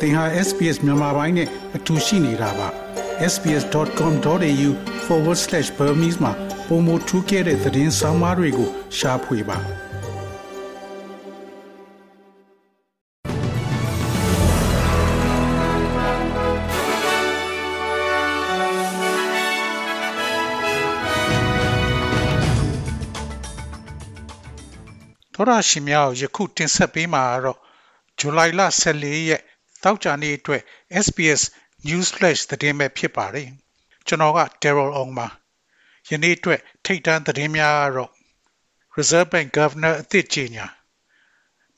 သင်ဟာ SPS မြန်မာပိုင်းနဲ့အတူရှိနေတာပါ sbs.com.au/burmese မှာပုံမထူးခဲ့တဲ့သတင်းစာမားတွေကိုရှားဖွေပါသောရရှိမြောက်ယခုတင်ဆက်ပေးမှာတော့ဇူလိုင်လ14ရက် တောက်ကြနေ့အတွက် SBS News Flash သတင်းပဲဖြစ်ပါတယ်ကျွန်တော်က Daryl Ong ပါယနေ့အတွက်ထိတ်တန့်သတင်းများကတော့ Reserve Bank Governor အသစ်ကြီးညာ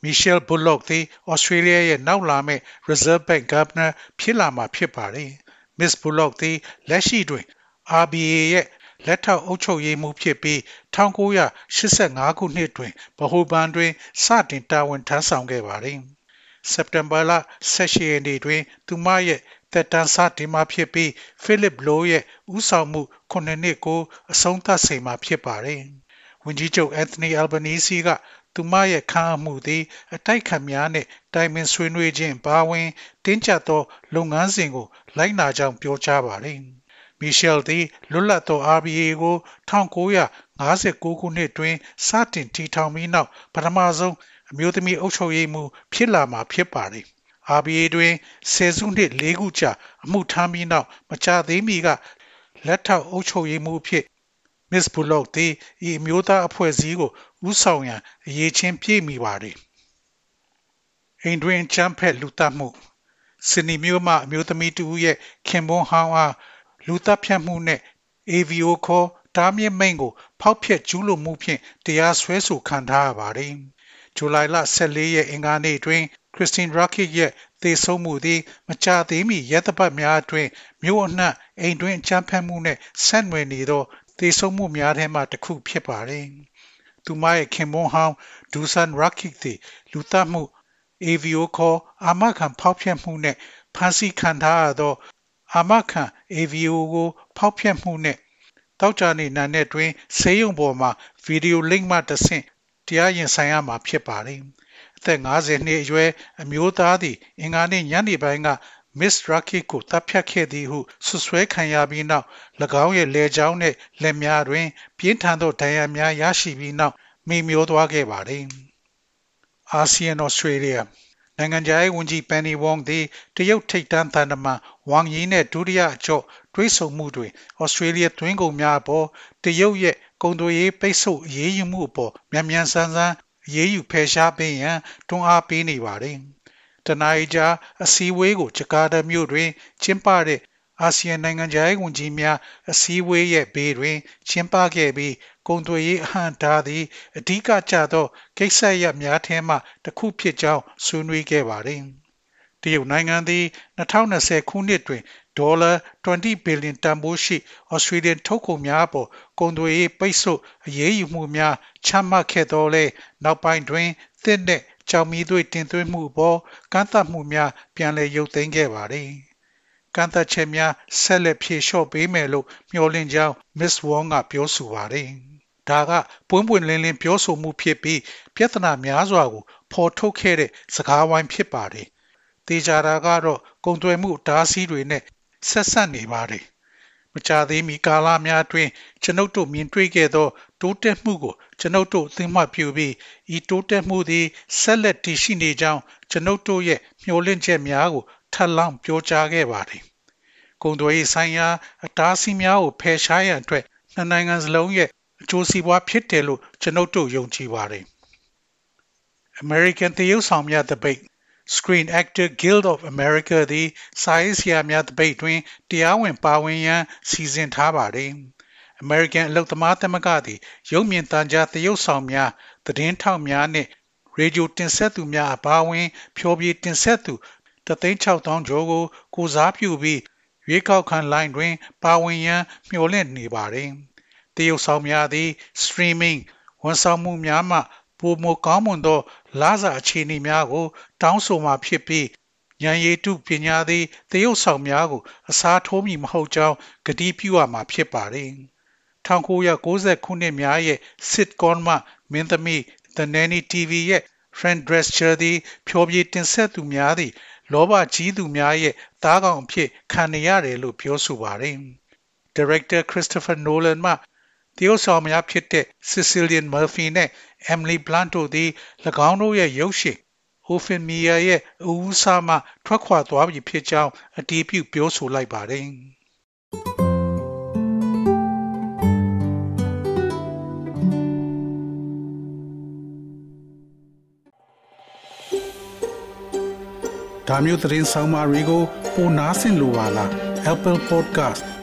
Michelle Bullock သည် Australia ရဲ့နောက်လာမယ့် Reserve Bank Governor ဖြစ်လာမှာဖြစ်ပါတယ် Miss Bullock သည်လက်ရှိတွင် RBA ရဲ့လက်ထောက်အုပ်ချုပ်ရေးမှူးဖြစ်ပြီး1985ခုနှစ်တွင်ဗဟိုဘဏ်တွင်စတင်တာဝန်ထမ်းဆောင်ခဲ့ပါသည် စက်တင်ဘာလ16ရက်နေ့တွင် သူမရဲ့တက်တန်းစတင်မှာဖြစ်ပြီးဖိလစ်လိုရဲ့ဦးဆောင်မှု9နှစ်ကိုအဆုံးသတ်စေမှာဖြစ်ပါတယ်ဝန်ကြီးချုပ်အန်သိုနီအယ်ဘနီစီကသူမရဲ့ခံအမှုသည် အတိုက်ခံများနှင့်တိုင်ပင်ဆွေးနွေးခြင်းပါဝင်တင်းကျပ်သော လုပ်ငန်းစဉ်ကို လိုက်နာကြောင်းပြောကြားပါတယ်မီရှယ်သည်လွတ်လပ်သော RBA ကို1959ခုနှစ်တွင်စတင်တည်ထောင်ပြီးနောက်ပထမဆုံး အမျိုးသမီးအုပ်ချုပ်ရေးမှူးဖြစ်လာမှာဖြစ်ပါတယ်။ RBA တွင်ဆယ်စုနှစ်၄ခုကြာအမှုထမ်းပြီးနောက်မကြာသေးမီကလက်ထောက်အုပ်ချုပ်ရေးမှူးဖြစ် Miss Bullock သည်ဤအမျိုးသားအဖွဲ့အစည်းကိုဦးဆောင်ရန်အရေးချင်းပြည့်မိပါတယ်။အိမ်တွင်ချမ်းဖက်လူတတ်မှုစနီမျိုးမှအမျိုးသမီးတူရဲ့ခင်ပွန်းဟောင်းအားလူတပ်ဖြတ်မှုနဲ့ AVO ခေါ်တားမြစ်မိန့်ကို ဖောက်ဖျက်ကျူးလွန်မှုဖြင့်တရားစွဲဆိုခံထားရပါတယ်။ ဇူလိုင်လ14ရက်အင်္ဂါနေ့တွင်ခရစ်စတင်ရာကစ်ရဲ့သေဆုံးမှုသည် မကြာသေးမီရက်သပတ်များအတွင်းမြို့အနှံ့အိမ်တွင်းအကြမ်းဖက်မှုနှင့်ဆက်နွယ်နေသောသေဆုံးမှုများထဲမှတစ်ခုဖြစ်ပါတယ်။သူမရဲ့ခင်ပွန်းဟောင်းဒူဆန်ရာကစ်သည်လူသတ်မှု AVO ခေါ်အာမခံဖောက်ဖျက်မှုနှင့်ဖမ်းဆီးခံထားရသော အာမခံ AVO ကို ဖောက်ဖျက်မှုနဲ့တောက်ကြနေနာနဲ့တွင်ဆေးရုံပေါ်မှာဗီဒီယိုလိန့်မှတဆင့် တရားရင်ဆိုင်ရမှာဖြစ်ပါတယ်။အသက်50နှစ်အရွယ်အမျိုးသားသည်အင်္ဂါနေ့ညနေပိုင်းက Miss Rakit ကိုတပ်ဖြတ်ခဲ့သည်ဟုဆွဆွဲခံရပြီးနောက်၎င်းရဲ့လက်ချောင်းနဲ့လက်များတွင် ပြင်းထန်သောဒဏ်ရာများရရှိပြီးနောက်မိမျောသွားခဲ့ပါတယ်။ ASEAN Australia နိုင်ငံခြားရေးဝန်ကြီးပန်နီဝေါင်သည်တရုတ်ထိပ်တန်းသံတမန်ဝမ်ယီနဲ့ဒုတိယအကျော့တွဲဆုံမှုတွင်ဩစတြေးလျသွင်းကုန်များအပေါ်တရုတ်ရဲ့ ကုန်သွယ်ရေးပိတ်ဆို့အရေးယူမှုအပေါ်မြန်မြန်ဆန်ဆန်အရေးယူဖယ်ရှားပေးရန်တွန်းအားပေးနေပါတယ်။တနအီကြာအစည်းအဝေးကိုဂျကာတာမြို့တွင်ကျင်းပတဲ့အာဆီယံနိုင်ငံခြားရေးဝန်ကြီးများအစည်းအဝေးရဲ့ဘေးတွင်ကျင်းပခဲ့ပြီးကုန်သွယ်ရေးအဟန့်တားသည့်အဓိကကျသောကိစ္စရပ်များထဲမှတစ်ခုဖြစ်ကြောင်းဆွေးနွေးခဲ့ပါတယ်။တရုတ်နိုင်ငံသည်2020ခုနှစ်တွင်ဒေါ်လာ20ဘီလီယံတန်ဖိုးရှိ Australian ထုတ်ကုန်များအပေါ်ကုန်သွယ်ရေးပိတ်ဆို့အရေးယူမှုများချမှတ်ခဲ့သောလဲနောက်ပိုင်းတွင်သစ်နှင့်ကြောင်မီသွေးတင်သွင်းမှုအပေါ်ကန့်သတ်မှုများပြန်လည်ရုပ်သိမ်းခဲ့ပါသည်။ကန့်သတ်ချက်များဆက်လက်ဖြေလျှော့ပေးမယ်လို့မျှော်လင့်ကြောင်း Miss Wong ကပြောဆိုပါတယ်။ဒါကပွင့်ပွင့်လင်းလင်းပြောဆိုမှုဖြစ်ပြီးပြဿနာများစွာကိုဖော်ထုတ်ခဲ့တဲ့စကားဝိုင်းဖြစ်ပါတယ်။တေချာတာကတော့ကုံသွယ်မှုတားဆီးတွေနဲ့ ဆက်ဆက်နေပါတယ်။မကြသေးမီကာလများအတွင်းကျွန်ုပ်တို့မြင်တွေ့ခဲ့သော တိုးတက်မှုကို ကျွန်ုပ်တို့သိမှတ်ပြုပြီးဤတိုးတက်မှုသည်ဆက်လက်တည်ရှိနေကြောင်းကျွန်ုပ်တို့ရဲ့မျှော်လင့်ချက်များကိုထပ်လောင်းပြောကြားခဲ့ပါတယ်။ကုန်သွယ်ရေးဆိုင်ရာအတားအဆီးများကိုဖယ်ရှားရန်အတွက်နှစ်နိုင်ငံစလုံးရဲ့အကျိုးစီးပွားဖြစ်တယ်လို့ကျွန်ုပ်တို့ယုံကြည်ပါတယ်။ American တရုတ်ဆောင်များတပိတ် Screen Actor Guild of America သည်စာရေးဆရာများတပိတ်တွင်တရားဝင်ပါဝင်ရန်စီစဉ်ထားပါတယ်။ American အလုပ်သမားသမဂ္ဂသည်ရုပ်မြင်သံကြားသရုပ်ဆောင်များသတင်းထောက်များနှင့်ရေဒီယိုတင်ဆက်သူများအပါအဝင်ဖျော်ဖြေတင်ဆက်သူ36000ကျော်ကိုကိုစားပြုပြီးရွေးကောက်ခံလိုင်းတွင် ပါဝင်ရန်မျှော်လင့်နေပါတယ်။တရုတ်ဆောင်များသည် streaming ဝန်ဆောင်မှုများမှ ပိုမိုကောင်းမွန်သောလစာအခြေအနေများကို တောင်းဆိုမှာဖြစ်ပြီးဉာဏ်ရည်တုပညာသည်တရုတ်ဆောင်များကို အစားထိုးမည်မဟုတ်ကြောင်းကတိပြုရမှာဖြစ်ပါတယ်။1990ခုနှစ်များရဲ့ sitcom မှမင်းသမီး The Nanny TV ရဲ့ Fran Drescher သည်ဖြောပြတင်ဆက်သူများသည့်လောဘကြီးသူများရဲ့သားကောင်အဖြစ်ခံနေရတယ်လို့ပြောဆိုပါတယ်။ Director Christopher Nolan မှ တရုတ်ဆောင်များဖြစ်တဲ့ Cillian Murphy နဲ့ Emily Blunt တို့သည်၎င်းတို့ရဲ့ရုပ်ရှင် Ophelia ရဲ့အဦးစားမှထွက်ခွာသွားပြီဖြစ်ကြောင်းအတည်ပြုပြောဆိုလိုက်ပါတယ်။။ဒါမျိုးသတင်းဆောင်မာတွေကိုပိုနားဆင်လိုပါလား Apple Podcast